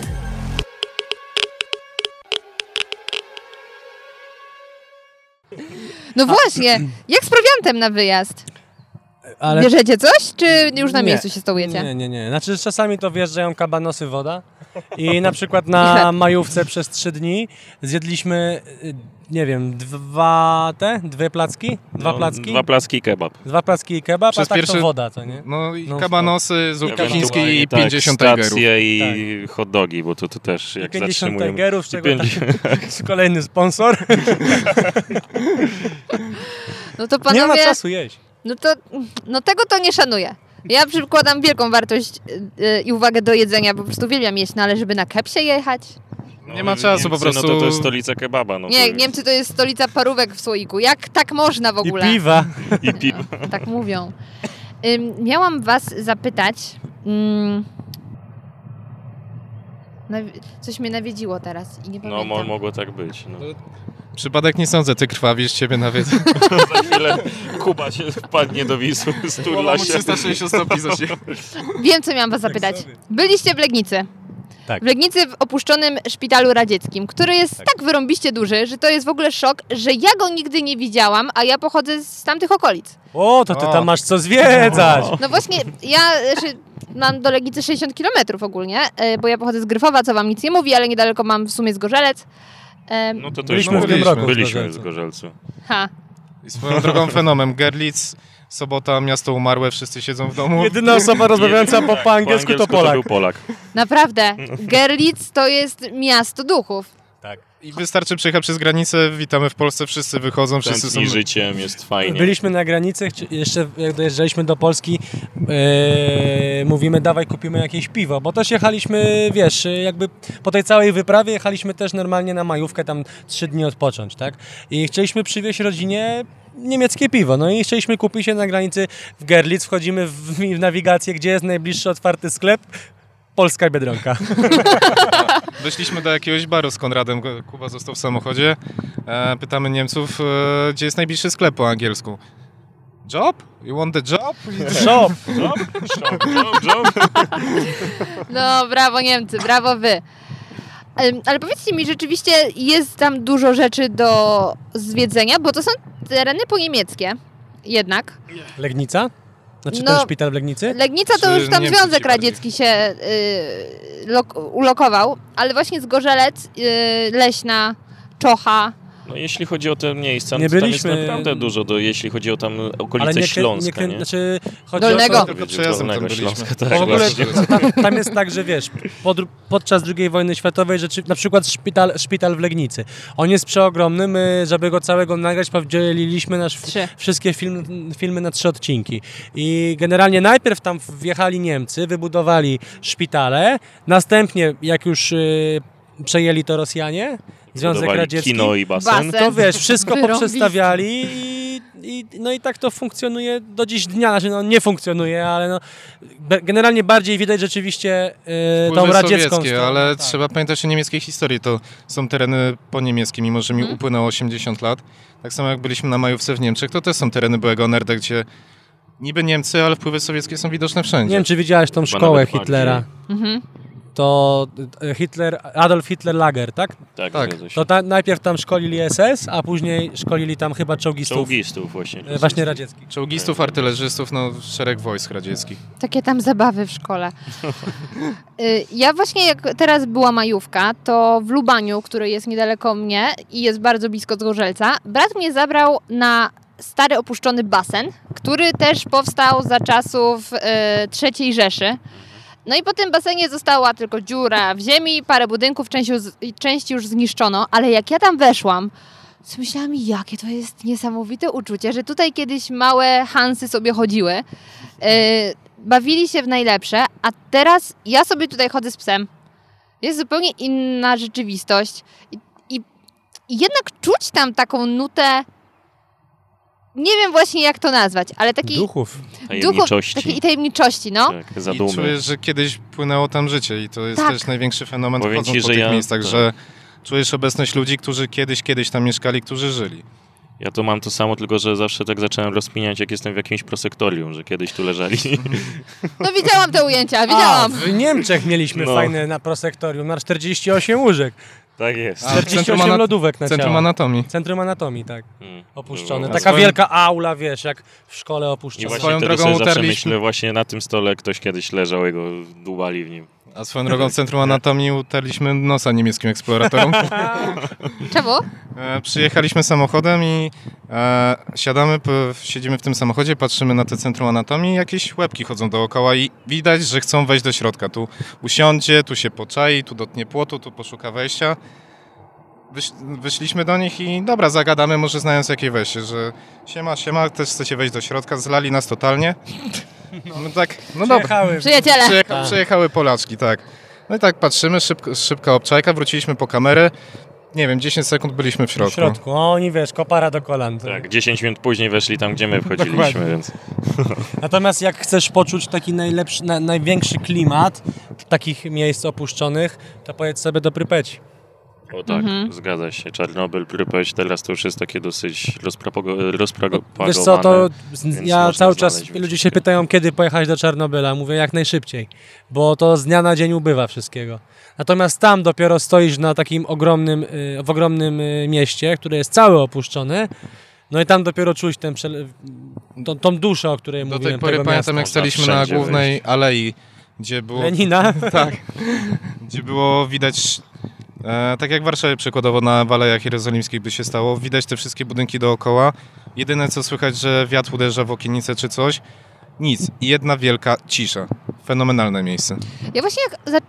No właśnie, jak z prowiantem na wyjazd? Ale Bierzecie coś, czy już na Nie. miejscu się stołujecie? Nie, nie, nie. Znaczy czasami to wjeżdżają kabanosy woda i na przykład na majówce przez trzy dni zjedliśmy, y, nie wiem, dwa te, dwie placki? Dwa No, placki? Dwa placki i kebab. Dwa placki i kebab, Przez a tak pierwszy- to woda, co nie? No i No, kabanosy, zupki Ewentualnie chińskie i tak, 50 tigerów. stacje i hot dogi, bo to, to też I jak 50 zatrzymujemy... tigerów, z I czego 50 tak, kolejny sponsor. No to Nie ma panowie, czasu jeść. No to no tego to nie szanuję. Ja przykładam wielką wartość y, y, i uwagę do jedzenia, po prostu uwielbiam jeść, no ale żeby na kepsie jechać? No, Nie ma czasu, po Niemcy, prostu- No to, to jest stolica kebaba. No Nie, to Niemcy to jest stolica parówek w słoiku. Jak tak można w I ogóle? piwa. I piwo. Tak mówią. Ym, miałam was zapytać. ym, nawi- coś mnie nawiedziło teraz i nie No pamiętam. mo, mogło tak być. No. Przypadek nie sądzę, ty krwawisz, ciebie nawet. Za chwilę Kuba się wpadnie do Wisły, stula się. 360 stopni zacznie. Wiem, co miałam was zapytać. sobie. Byliście w Legnicy. Tak. W Legnicy w opuszczonym szpitalu radzieckim, który jest tak. wyrąbiście duży, że to jest w ogóle szok, że ja go nigdy nie widziałam, a ja pochodzę z tamtych okolic. O, to ty O. tam masz co zwiedzać. No właśnie, ja znaczy, mam do Legnicy 60 km ogólnie, e, bo ja pochodzę z Gryfowa, co wam nic nie mówi, ale niedaleko mam w sumie z No to, to Byliśmy już byliśmy, roku byliśmy Gorzelcu. w Gorzelcu. Ha. I swoją drogą fenomen. Gerlitz, sobota, miasto umarłe, wszyscy siedzą w domu. Jedyna osoba rozmawiająca po, po angielsku to Polak. był Polak. Naprawdę, Gerlitz to jest miasto duchów. I wystarczy przejechać przez granicę, witamy w Polsce, wszyscy wychodzą, wszyscy są... Życiem, jest fajnie. Byliśmy na granicy, jeszcze jak dojeżdżaliśmy do Polski, e, mówimy dawaj kupimy jakieś piwo, bo też jechaliśmy, wiesz, e, jakby po tej całej wyprawie jechaliśmy też normalnie na majówkę, tam trzy dni odpocząć, tak? I chcieliśmy przywieźć rodzinie niemieckie piwo. No i chcieliśmy kupić je na granicy w Gerlitz, wchodzimy w, w nawigację, gdzie jest najbliższy otwarty sklep, Polska Biedronka. Wyszliśmy do jakiegoś baru z Konradem, Kuba został w samochodzie. E, pytamy Niemców, e, gdzie jest najbliższy sklep po angielsku. Job? You want the job? Shop! Job, job. No, brawo Niemcy, brawo wy. Em, Ale powiedzcie mi, rzeczywiście jest tam dużo rzeczy do zwiedzenia, bo to są tereny poniemieckie jednak. Legnica? Znaczy No, ten szpital w Legnicy? Legnica to Czy już tam Niemcy Związek? Radziecki się y, lok- ulokował, ale właśnie Zgorzelec, y, Leśna, Czocha. No jeśli chodzi o te miejsca, Nie no, to tam byliśmy- jest naprawdę dużo, do, jeśli chodzi o tam okolice Ale nie, Śląska, nie, nie? Znaczy, chodzi Dolnego. O to, Tylko przejazdem tam Dolnego. Śląska, tak, w ogóle tam, tam jest tak, że wiesz, pod, podczas II wojny światowej, rzeczy, na przykład szpital, szpital w Legnicy, on jest przeogromny, my, żeby go całego nagrać, podzieliliśmy nasz, Trzy. wszystkie film, filmy na trzy odcinki. I generalnie najpierw tam wjechali Niemcy, wybudowali szpitale, następnie jak już y, przejęli to Rosjanie, Związek Radziecki, Kino i basen. Basen. to wiesz, wszystko Wyrąbiste. poprzestawiali i, i, no i tak to funkcjonuje do dziś dnia. Znaczy, no nie funkcjonuje, ale no, generalnie bardziej widać rzeczywiście yy, tą radziecką stronę. ale tak. trzeba pamiętać o niemieckiej historii. To są tereny po niemieckie, mimo że mi Mhm. upłynęło 80 lat. Tak samo jak byliśmy na majówce w Niemczech, to też są tereny byłego NRD, gdzie niby Niemcy, ale wpływy sowieckie są widoczne wszędzie. Nie wiem, czy widziałeś tą Chyba szkołę Hitlera. Mhm. To e, Hitler, Adolf Hitler Lager, tak? Tak, Tak. To ta, najpierw tam szkolili SS, a później szkolili tam chyba czołgistów. Czołgistów właśnie. e, Właśnie radzieckich. Czołgistów, artylerzystów, no szereg wojsk radzieckich. Takie tam zabawy w szkole. Y, Ja właśnie jak teraz była majówka, to w Lubaniu, który jest niedaleko mnie i jest bardzo blisko Zgorzelca, brat mnie zabrał na stary opuszczony basen, który też powstał za czasów y, III Rzeszy. No i po tym basenie została tylko dziura w ziemi, parę budynków, część już, część już zniszczono, ale jak ja tam weszłam, myślałam, jakie to jest niesamowite uczucie, że tutaj kiedyś małe Hansy sobie chodziły, yy, bawili się w najlepsze, a teraz ja sobie tutaj chodzę z psem. Jest zupełnie inna rzeczywistość i, i, i jednak czuć tam taką nutę, nie wiem właśnie jak to nazwać, ale takiej Duchów. Tajemniczości. takiej tajemniczości, no. Tak, I czujesz, że kiedyś płynęło tam życie i to jest Tak. też największy fenomen Powiem wchodząc ci, po że tych ja- miejscach, tak. że czujesz obecność ludzi, którzy kiedyś, kiedyś tam mieszkali, którzy żyli. Ja to mam to samo, tylko że zawsze tak zacząłem rozpiniać, jak jestem w jakimś prosektorium, że kiedyś tu leżeli. No widziałam te ujęcia, A, widziałam. w Niemczech mieliśmy No. fajne na prosektorium, na 48 łóżek, tak jest. A, 48 centrum lodówek na Centrum ciało. Anatomii. Centrum anatomii, tak. Mm. Opuszczone. Taka swoją- wielka aula, wiesz, jak w szkole I opuszczone. właśnie Swoją drogą utarliśmy- myślę, właśnie na tym stole ktoś kiedyś leżał i go dłubali w nim. A swoją drogą w Centrum Anatomii utarliśmy nosa niemieckim eksploratorom. Czemu? E, przyjechaliśmy samochodem i e, siadamy, p- siedzimy w tym samochodzie, patrzymy na te Centrum Anatomii i jakieś łebki chodzą dookoła i widać, że chcą wejść do środka. Tu usiądzie, tu się poczai, tu dotknie płotu, tu poszuka wejścia. Wyś, wyszliśmy do nich i dobra, zagadamy, może znając jakie wejście, że siema, siema, też chcecie wejść do środka, zlali nas totalnie. No, tak, no dobra. Przyjechały. Przyjaciele. Przyjecha, Tak. przyjechały Polaczki, tak. No i tak patrzymy, szybko, szybka obczajka, wróciliśmy po kamerę. Nie wiem, 10 sekund byliśmy w W środku. środku. O, oni wiesz, kopara do kolan. Tak, 10 minut później weszli tam, gdzie my wchodziliśmy, więc Natomiast jak chcesz poczuć taki najlepszy, na, największy klimat takich miejsc opuszczonych, to pojedź sobie do Prypeci. O tak, Mhm. zgadza się. Czarnobyl, Prypeć, teraz to już jest takie dosyć rozpropago- rozpropagowane. Wiesz co, to ja cały czas, ludzie się pytają, kiedy pojechać do Czarnobyla. Mówię jak najszybciej, bo to z dnia na dzień ubywa wszystkiego. Natomiast tam dopiero stoisz na takim ogromnym, y, w ogromnym y, mieście, które jest całe opuszczone. No i tam dopiero czuć ten tą, tą duszę, o której Do mówiłem. tej pory pamiętam, jak miasta. staliśmy Można na głównej wejść. alei, gdzie było, Lenina. tak, gdzie było widać, e, tak jak w Warszawie przykładowo na Walejach Jerozolimskich by się stało, widać te wszystkie budynki dookoła. Jedyne co słychać, że wiatr uderza w okiennicę czy coś. Nic. Jedna wielka cisza. Fenomenalne miejsce. Ja właśnie jak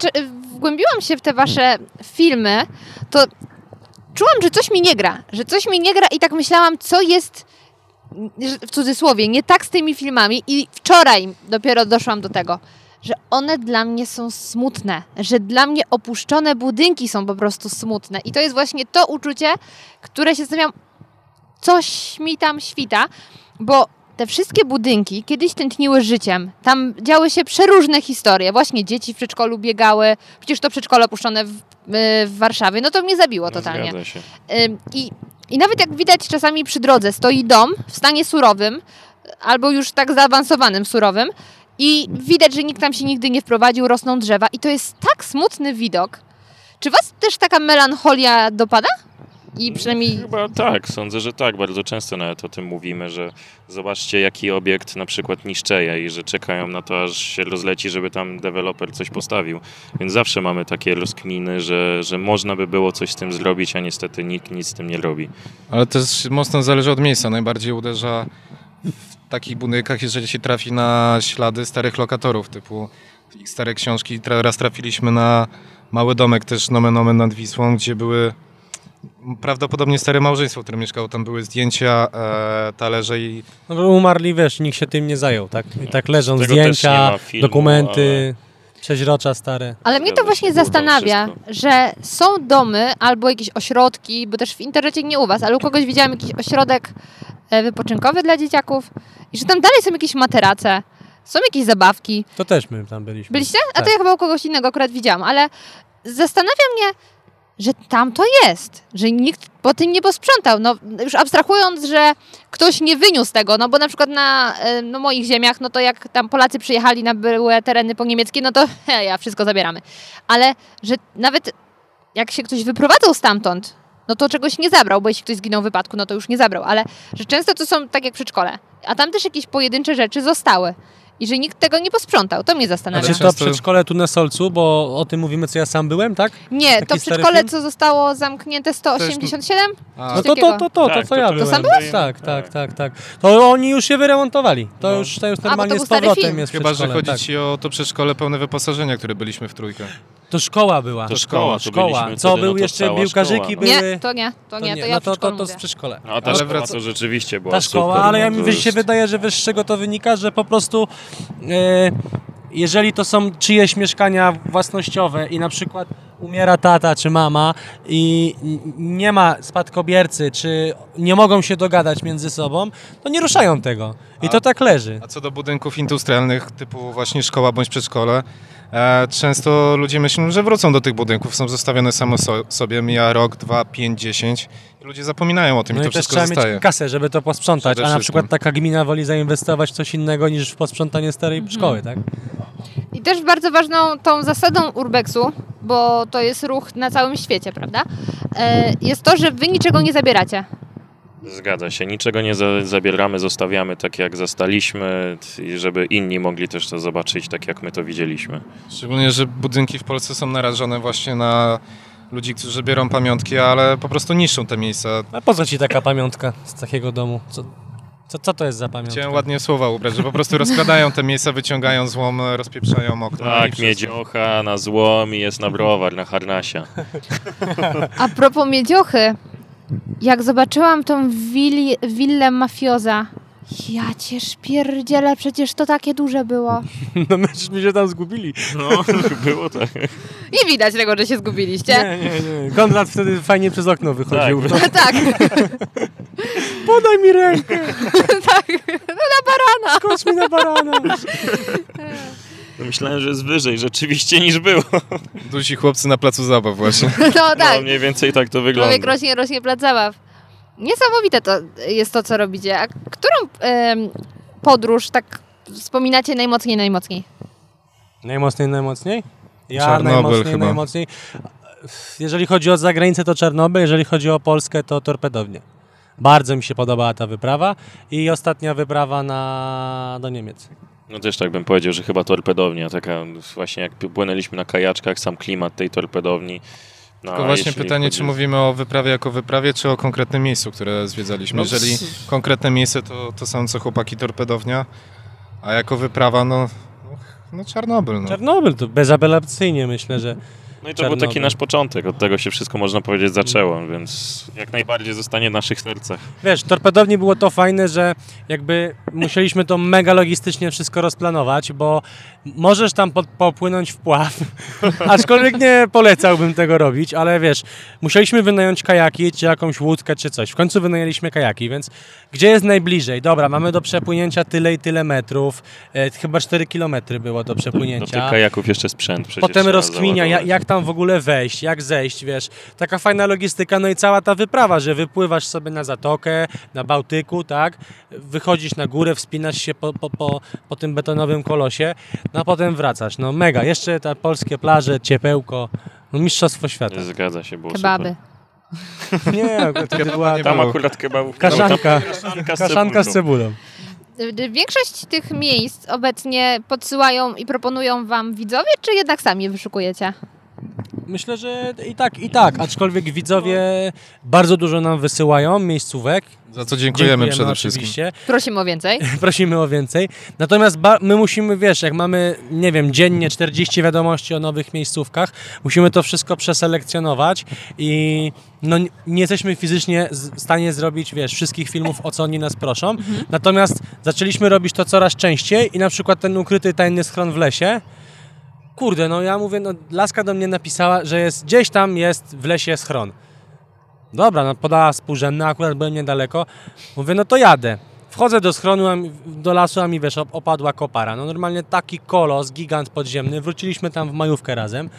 wgłębiłam się w te wasze filmy, to czułam, że coś mi nie gra. Że coś mi nie gra i tak myślałam, co jest w cudzysłowie, nie tak z tymi filmami i wczoraj dopiero doszłam do tego, że one dla mnie są smutne, że dla mnie opuszczone budynki są po prostu smutne i to jest właśnie to uczucie, które się zastanawiam, coś mi tam świta, bo te wszystkie budynki kiedyś tętniły życiem. Tam działy się przeróżne historie. Właśnie dzieci w przedszkolu biegały. Przecież to przedszkole puszczone w, y, w Warszawie. No to mnie zabiło totalnie. Się. Ym, I, I nawet jak widać czasami przy drodze stoi dom w stanie surowym, albo już tak zaawansowanym surowym i widać, że nikt tam się nigdy nie wprowadził, rosną drzewa i to jest tak smutny widok. Czy was też taka melancholia dopada? I przynajmniej... Chyba tak, sądzę, że tak. Bardzo często nawet o tym mówimy, że zobaczcie jaki obiekt na przykład niszczeje i że czekają na to, aż się rozleci, żeby tam deweloper coś postawił. Więc zawsze mamy takie rozkminy, że, że można by było coś z tym zrobić, a niestety nikt nic z tym nie robi. Ale też mocno zależy od miejsca. Najbardziej uderza w takich budynkach, jeżeli się trafi na ślady starych lokatorów, typu stare książki. Raz trafiliśmy na mały domek też nomen omen nad Wisłą, gdzie były prawdopodobnie stare małżeństwo, które mieszkało. Tam były zdjęcia, e, talerze i No bo umarli, wiesz, nikt się tym nie zajął, tak? I tak leżą tego zdjęcia, filmu, dokumenty, przeźrocza stare. Ale mnie to właśnie zastanawia, że są domy albo jakieś ośrodki, bo też w internecie nie u was, ale u kogoś widziałam jakiś ośrodek e, wypoczynkowy dla dzieciaków i że tam dalej są jakieś materace, są jakieś zabawki. To też my tam byliśmy. Byliście? A Tak. to ja chyba u kogoś innego akurat widziałam, ale zastanawia mnie, że tam to jest, że nikt po tym nie posprzątał. No, już abstrahując, że ktoś nie wyniósł tego, no bo na przykład na no, moich ziemiach, no to jak tam Polacy przyjechali na były tereny poniemieckie, no to he, ja wszystko zabieramy. Ale że nawet jak się ktoś wyprowadzał stamtąd, no to czegoś nie zabrał, bo jeśli ktoś zginął w wypadku, no to już nie zabrał, ale że często to są tak jak przedszkole, a tam też jakieś pojedyncze rzeczy zostały i że nikt tego nie posprzątał. To mnie zastanawia. Czy Ale to przedszkole tu na Solcu, bo o tym mówimy, co ja sam byłem, tak? Nie, Taki to film? co zostało zamknięte 187? A, No to, to, to, to, to, Tak, co to- ja to byłem. sam byłeś? Tak, tak, tak, tak. To oni już się wyremontowali. To No. już, to już to normalnie był z stary powrotem jest chyba, że przedszkole, chodzi tak. ci o to przedszkole pełne wyposażenia, które byliśmy w trójkę. To szkoła była. To szkoła, to szkoła. Co wtedy, był no to jeszcze piłkarzyki były. Nie, to nie, to nie, to, ja no to, to, przedszkolu to mówię. z przedszkole. No, a ta Ale szkoła to rzeczywiście była Ta szkoła, super, ale ja, no to mi się jest- wydaje, że czego to wynika, że po prostu e, jeżeli to są czyjeś mieszkania własnościowe i na przykład umiera tata czy mama i nie ma spadkobiercy, czy nie mogą się dogadać między sobą, to nie ruszają tego. I A- to tak leży. A co do budynków industrialnych, typu właśnie szkoła bądź przedszkole, e, często ludzie myślą, że wrócą do tych budynków, są zostawione samo so, sobie, mija rok, dwa, pięć, dziesięć i ludzie zapominają o tym No i i to też wszystko trzeba zostaje. mieć kasę, żeby to posprzątać, Przede a na przykład taka gmina woli zainwestować w coś innego niż w posprzątanie starej szkoły, tak? I też bardzo ważną tą zasadą urbexu, bo to jest ruch na całym świecie, prawda? E, jest to, że wy niczego nie zabieracie. Zgadza się, niczego nie za, zabieramy, zostawiamy tak jak zastaliśmy, żeby inni mogli też to zobaczyć tak jak my to widzieliśmy. Szczególnie, że budynki w Polsce są narażone właśnie na ludzi, którzy biorą pamiątki, ale po prostu niszczą te miejsca. A po co ci taka pamiątka z takiego domu? Co, co, co to jest za pamiątka? Chciałem ładnie słowa ubrać, że po prostu rozkradają te miejsca, wyciągają złom, rozpieprzają okna. Tak, miedziocha na złom i jest na browar, na harnasia. A propos miediochy, jak zobaczyłam tą willi, willę mafioza, ja cię szpierdzielę, przecież to takie duże było. No myśmy się tam zgubili. No, było tak. Nie widać tego, że się zgubiliście. Nie, nie, nie. Konrad wtedy fajnie przez okno wychodził. Tak. tak, Podaj mi rękę, tak. No na barana. skocz mi na barana. Myślałem, że jest wyżej rzeczywiście niż było. Duzi chłopcy na placu zabaw właśnie. No No, tak. mniej więcej tak to Człowiek wygląda. rośnie, rośnie plac zabaw. Niesamowite to jest to, co robicie. A którą podróż tak wspominacie najmocniej, najmocniej? Najmocniej, najmocniej? Ja Czarnobyl najmocniej, chyba. najmocniej. Jeżeli chodzi o zagranicę, to Czarnobyl, jeżeli chodzi o Polskę, to torpedownie. Bardzo mi się podobała ta wyprawa i ostatnia wyprawa na, do Niemiec. No też tak bym powiedział, że chyba torpedownia, taka właśnie jak płynęliśmy na kajaczkach, sam klimat tej torpedowni. No, Tylko właśnie pytanie, chodzi- czy mówimy o wyprawie jako wyprawie, czy o konkretnym miejscu, które zwiedzaliśmy. No, Jeżeli konkretne miejsce, to to samo co chłopaki torpedownia, a jako wyprawa, no, no Czarnobyl. No. Czarnobyl to bezapelacyjnie myślę, że No i to był taki nasz początek, od tego się wszystko można powiedzieć zaczęło, więc jak najbardziej zostanie w naszych sercach. Wiesz, torpedowni było to fajne, że jakby musieliśmy to mega logistycznie wszystko rozplanować, bo możesz tam po, popłynąć w pław, aczkolwiek nie polecałbym tego robić, ale wiesz, musieliśmy wynająć kajaki, czy jakąś łódkę, czy coś. W końcu wynajęliśmy kajaki, więc gdzie jest najbliżej? Dobra, mamy do przepłynięcia tyle i tyle metrów, e, chyba 4 kilometry było do Do przepłynięcia. tych kajaków jeszcze sprzęt przecież Potem rozkminia, jak, załadować. Tam w ogóle wejść, jak zejść, wiesz. Taka fajna logistyka, no i cała ta wyprawa, że wypływasz sobie na zatokę, na Bałtyku, tak? Wychodzisz na górę, wspinasz się po, po, po, po tym betonowym kolosie, no a potem wracasz. No mega. Jeszcze te polskie plaże, ciepełko, no mistrzostwo świata. Zgadza się, było Kebaby. Nie, to była Tam było. akurat kebabów. kaszanka, Kaszanka z kaszanka z cebulą. Większość tych miejsc obecnie podsyłają i proponują wam widzowie, czy jednak sami je wyszukujecie? Myślę, że i tak, i tak, aczkolwiek widzowie bardzo dużo nam wysyłają miejscówek. Za co dziękujemy, przede wszystkim. oczywiście. Prosimy o więcej. prosimy o więcej. Natomiast my musimy, wiesz, jak mamy, nie wiem, dziennie 40 wiadomości o nowych miejscówkach, musimy to wszystko przeselekcjonować i no, nie jesteśmy fizycznie w stanie zrobić, wiesz, wszystkich filmów, o co oni nas proszą. Natomiast zaczęliśmy robić to coraz częściej i na przykład ten ukryty tajny schron w lesie, kurde, no ja mówię, no Laska do mnie napisała, że jest, gdzieś tam jest w lesie schron. Dobra, no podała współrzędna, akurat byłem niedaleko. Mówię, no to jadę. Wchodzę do schronu, do lasu, a mi wiesz, op- opadła kopara. No normalnie taki kolos, gigant podziemny. Wróciliśmy tam w majówkę razem.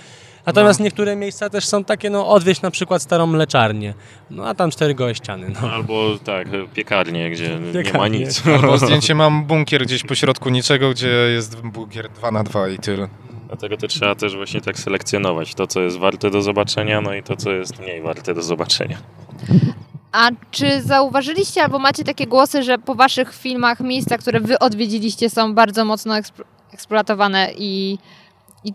Natomiast niektóre miejsca też są takie, no odwieźć na przykład starą mleczarnię. No a tam cztery gołe ściany. No. Albo tak, piekarnie, gdzie nie ma Piekarnie. nic. Albo zdjęcie mam bunkier gdzieś po środku niczego, gdzie jest bunkier 2 na 2 i tyle. Dlatego to trzeba też właśnie tak selekcjonować to, co jest warte do zobaczenia, no i to, co jest mniej warte do zobaczenia. A czy zauważyliście albo macie takie głosy, że po waszych filmach miejsca, które wy odwiedziliście są bardzo mocno eksplo- eksploatowane i, i,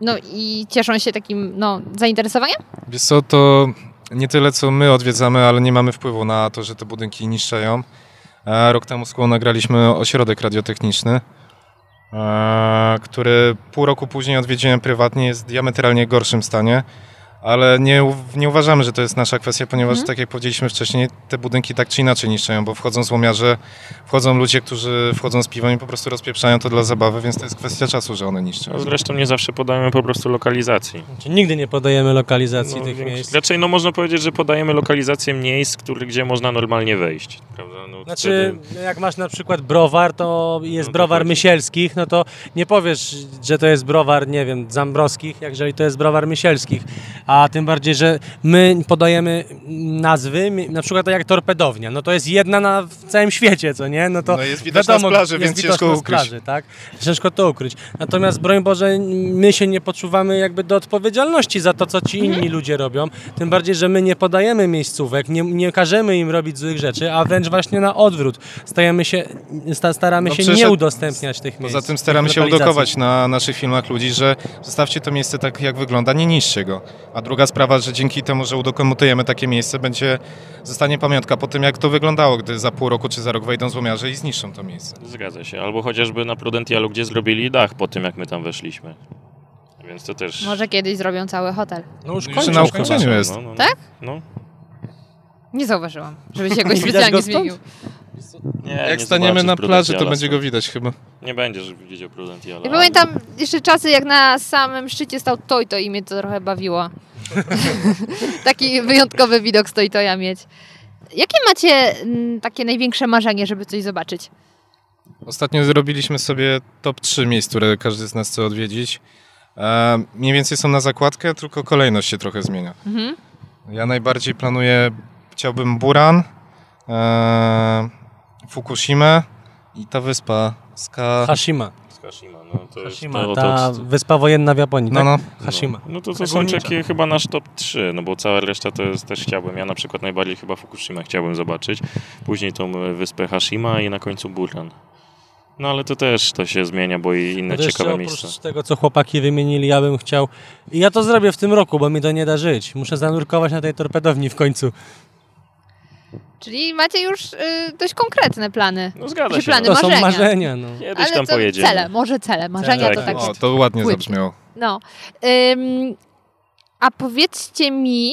no, i cieszą się takim no, zainteresowaniem? Wiesz co, to nie tyle co my odwiedzamy, ale nie mamy wpływu na to, że te budynki niszczeją. E, Rok temu z nagraliśmy ośrodek radiotechniczny, który pół roku później odwiedziłem prywatnie, jest w diametralnie gorszym stanie, ale nie, nie uważamy, że to jest nasza kwestia, ponieważ Mhm. tak jak powiedzieliśmy wcześniej, te budynki tak czy inaczej niszczeją, bo wchodzą złomiarze, wchodzą ludzie, którzy wchodzą z piwem i po prostu rozpieprzają to dla zabawy, więc to jest kwestia czasu, że one niszczą. No, zresztą nie zawsze podajemy po prostu lokalizacji. Znaczy, nigdy nie podajemy lokalizacji No, tych miejsc. Raczej no, można powiedzieć, że podajemy lokalizację miejsc, który, gdzie można normalnie wejść. Prawda? No, Znaczy, wtedy- jak masz na przykład browar, to jest No browar. Mysielskich, no to nie powiesz, że to jest browar, nie wiem, Zambrowskich, jak jeżeli to jest browar Mysielskich. A tym bardziej, że my podajemy nazwy, na przykład tak jak torpedownia, no to jest jedna na w całym świecie, co nie? No to No jest widoczna z plaży, więc ciężko ukryć. Plaży, tak? Ciężko to ukryć. Natomiast broń Boże, my się nie poczuwamy jakby do odpowiedzialności za to, co ci inni ludzie robią. Tym bardziej, że my nie podajemy miejscówek, nie, nie każemy im robić złych rzeczy, a wręcz właśnie na odwrót. Stajemy się, sta, staramy No się nie udostępniać tych miejsc. Poza tym staramy się udokować na naszych filmach ludzi, że zostawcie to miejsce tak, jak wygląda, nie niszczcie go. A druga sprawa, że dzięki temu, że udokumentujemy takie miejsce, będzie, zostanie pamiątka po tym, jak to wyglądało, gdy za pół roku czy za rok wejdą złomiarze i zniszczą to miejsce. Zgadza się. Albo chociażby na Prudentialu, gdzie zrobili dach po tym, jak my tam weszliśmy. Więc to też... Może kiedyś zrobią cały hotel. No już Już kończą na chyba. ukończeniu jest. No, no, no. Tak? No. Nie zauważyłam, żeby się jakoś specjalnie zmienił. Nie, Jak nie staniemy na plaży, to będzie go widać chyba. Nie będziesz widział Prudentiala. Ja pamiętam jeszcze czasy, jak na samym szczycie stał Toyto i mnie to trochę bawiło. Taki wyjątkowy widok z Toytoja mieć. Jakie macie mm, takie największe marzenie, żeby coś zobaczyć? Ostatnio zrobiliśmy sobie top 3 miejsc, które każdy z nas chce odwiedzić. E, mniej więcej są na zakładkę, tylko kolejność się trochę zmienia. Mhm. Ja najbardziej planuję, chciałbym Buran, e, Fukushimę i ta wyspa Ska... Hashima. Z Kashima, no to jest Hashima, to, ta to, wyspa wojenna w Japonii, No, tak? no. Hashima. No, no to, to są takie chyba nasz top 3, no bo cała reszta to jest, też chciałbym. Ja na przykład najbardziej chyba Fukushima chciałbym zobaczyć. Później tą e, wyspę Hashima i na końcu Buran. No ale to też to się zmienia, bo i inne No ciekawe oprócz miejsca. tego, co chłopaki wymienili, ja bym chciał... I ja to zrobię w tym roku, bo mi to nie da żyć. Muszę zanurkować na tej torpedowni w końcu. Czyli macie już y, dość konkretne plany. No zgadza Czy się. plany no. To są marzenia. marzenia, no. Kiedyś Ale tam to pojedziemy. cele, może cele. Marzenia Cele, to tak. O, to ładnie Płyt. zabrzmiało. No. Ym, A powiedzcie mi,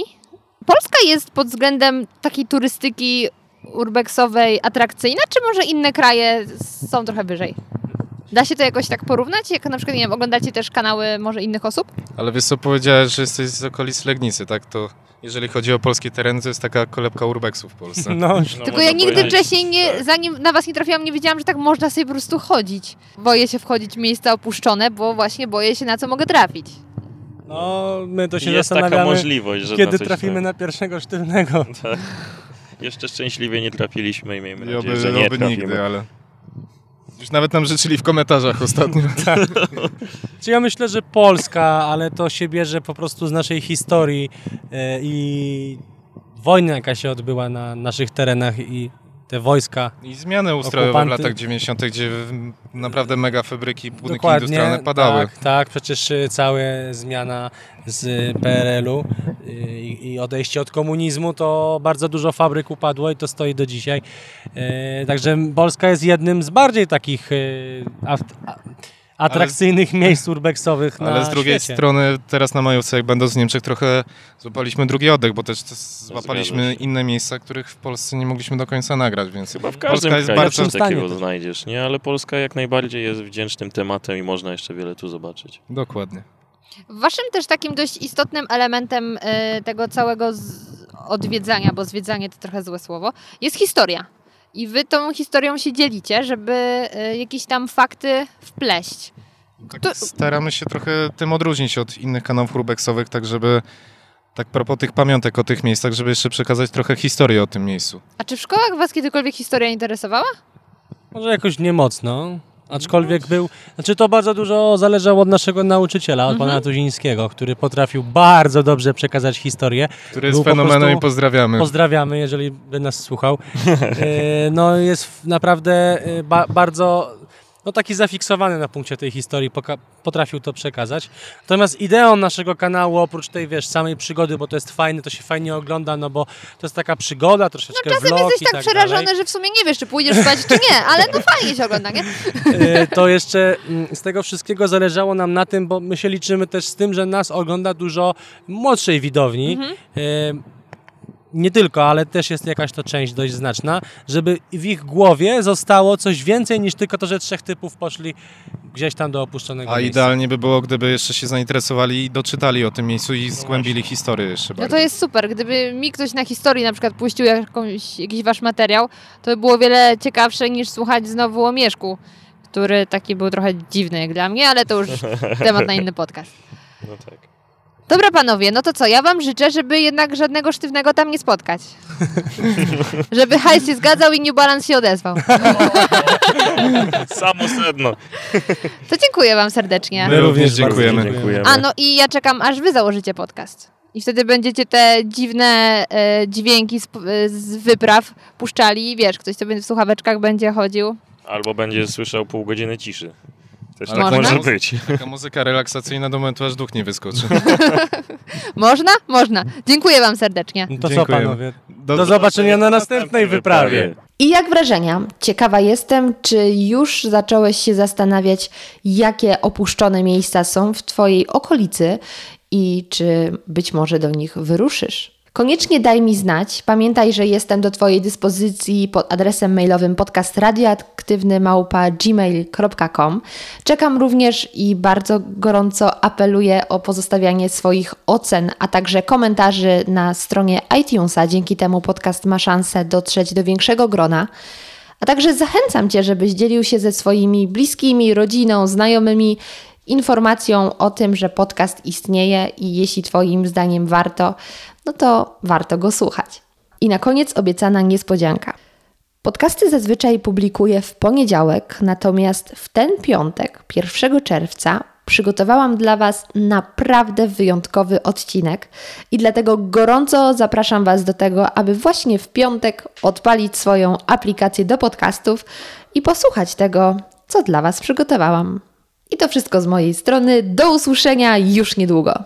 Polska jest pod względem takiej turystyki urbexowej atrakcyjna, czy może inne kraje są trochę wyżej? Da się to jakoś tak porównać? Jak na przykład, nie wiem, oglądacie też kanały może innych osób? Ale wiesz co, powiedziałeś, że jesteś z okolic Legnicy, tak? To jeżeli chodzi o polskie tereny, to jest taka kolebka urbexu w Polsce. No, No, Tylko ja nigdy powiedzieć, wcześniej, nie, tak. zanim na was nie trafiłam, nie wiedziałam, że tak można sobie po prostu chodzić. Boję się wchodzić w miejsca opuszczone, bo właśnie boję się, na co mogę trafić. no my to się Jest taka zastanawiamy, możliwość, że kiedy na trafimy tak. na pierwszego sztywnego. Tak. Jeszcze szczęśliwie nie trafiliśmy i miejmy nadzieję, oby, że nie oby trafimy. nigdy, ale... Już nawet nam życzyli w komentarzach ostatnio. Czy ja myślę, że Polska, ale to się bierze po prostu z naszej historii e, i wojny, jaka się odbyła na naszych terenach i te wojska. I zmiany ustrojowe Okupanty. w latach 90., gdzie naprawdę mega fabryki, budynki Dokładnie, industrialne padały. Tak, tak, przecież y, cała zmiana z PRL-u y, i odejście od komunizmu, to bardzo dużo fabryk upadło i to stoi do dzisiaj. E, Także Polska jest jednym z bardziej takich y, atrakcyjnych miejsc urbexowych na Ale z drugiej świecie. strony teraz na majówce, jak będąc w Niemczech, trochę złapaliśmy drugi oddech, bo też złapaliśmy inne miejsca, których w Polsce nie mogliśmy do końca nagrać, więc Chyba w Polska każdym jest kraju bardzo... coś stanie takiego też. znajdziesz, nie? Ale Polska jak najbardziej jest wdzięcznym tematem i można jeszcze wiele tu zobaczyć. Dokładnie. Waszym też takim dość istotnym elementem e, tego całego z- odwiedzania, bo zwiedzanie to trochę złe słowo, jest historia. I wy tą historią się dzielicie, żeby e, jakieś tam fakty wpleść. Tak To- Staramy się trochę tym odróżnić od innych kanałów urbexowych, tak żeby tak propos tych pamiątek o tych miejscach, żeby jeszcze przekazać trochę historii o tym miejscu. A czy w szkołach was kiedykolwiek historia interesowała? Może jakoś nie mocno. Aczkolwiek był, znaczy to bardzo dużo zależało od naszego nauczyciela, od Mhm. pana Tuzińskiego, który potrafił bardzo dobrze przekazać historię. Który jest Był po fenomenem prostu- i pozdrawiamy. Pozdrawiamy, jeżeli by nas słuchał. E, No jest naprawdę e, ba bardzo no, taki zafiksowany na punkcie tej historii, potrafił to przekazać. Natomiast ideą naszego kanału, oprócz tej, wiesz, samej przygody, bo to jest fajne, to się fajnie ogląda, no bo to jest taka przygoda, troszeczkę No czasem jesteś tak, tak przerażony, dalej. że w sumie nie wiesz, czy pójdziesz spać, czy nie, ale no fajnie się ogląda, nie? E, to jeszcze mm, z tego wszystkiego zależało nam na tym, bo my się liczymy też z tym, że nas ogląda dużo młodszej widowni. Mhm. Nie tylko, ale też jest jakaś to część dość znaczna, żeby w ich głowie zostało coś więcej niż tylko to, że trzech typów poszli gdzieś tam do opuszczonego A miejsca. idealnie by było, gdyby jeszcze się zainteresowali i doczytali o tym miejscu i zgłębili historię jeszcze No bardziej. to jest super. Gdyby mi ktoś na historii na przykład puścił jakąś, jakiś wasz materiał, to by było wiele ciekawsze niż słuchać znowu o Mieszku, który taki był trochę dziwny jak dla mnie, ale to już temat na inny podcast. No tak. Dobra panowie, no to co, ja wam życzę, żeby jednak żadnego sztywnego tam nie spotkać. żeby hajs się zgadzał i New Balance się odezwał. Samo sedno. To dziękuję wam serdecznie. My również dziękujemy. Dziękujemy. A no i ja czekam, aż wy założycie podcast. I wtedy będziecie te dziwne e, dźwięki z, e, z wypraw puszczali i wiesz, ktoś sobie w słuchaweczkach będzie chodził. Albo będzie słyszał pół godziny ciszy. Też tak Można? może być. Taka muzyka relaksacyjna do momentu, aż duch nie wyskoczy. Można? Można. Dziękuję wam serdecznie. No to co Dziękujemy. panowie? Do zobaczenia na następnej wyprawie. I jak wrażenia? Ciekawa jestem, czy już zacząłeś się zastanawiać, jakie opuszczone miejsca są w Twojej okolicy i czy być może do nich wyruszysz. Koniecznie daj mi znać. Pamiętaj, że jestem do Twojej dyspozycji pod adresem mailowym podcastradioaktywny.gmail.com Czekam również i bardzo gorąco apeluję o pozostawianie swoich ocen, a także komentarzy na stronie iTunesa. Dzięki temu podcast ma szansę dotrzeć do większego grona. A także zachęcam Cię, żebyś dzielił się ze swoimi bliskimi, rodziną, znajomymi informacją o tym, że podcast istnieje i jeśli Twoim zdaniem warto, no to warto go słuchać. I na koniec obiecana niespodzianka. Podcasty zazwyczaj publikuję w poniedziałek, natomiast w ten piątek, 1 czerwca, przygotowałam dla Was naprawdę wyjątkowy odcinek i dlatego gorąco zapraszam Was do tego, aby właśnie w piątek odpalić swoją aplikację do podcastów i posłuchać tego, co dla Was przygotowałam. I to wszystko z mojej strony. Do usłyszenia już niedługo.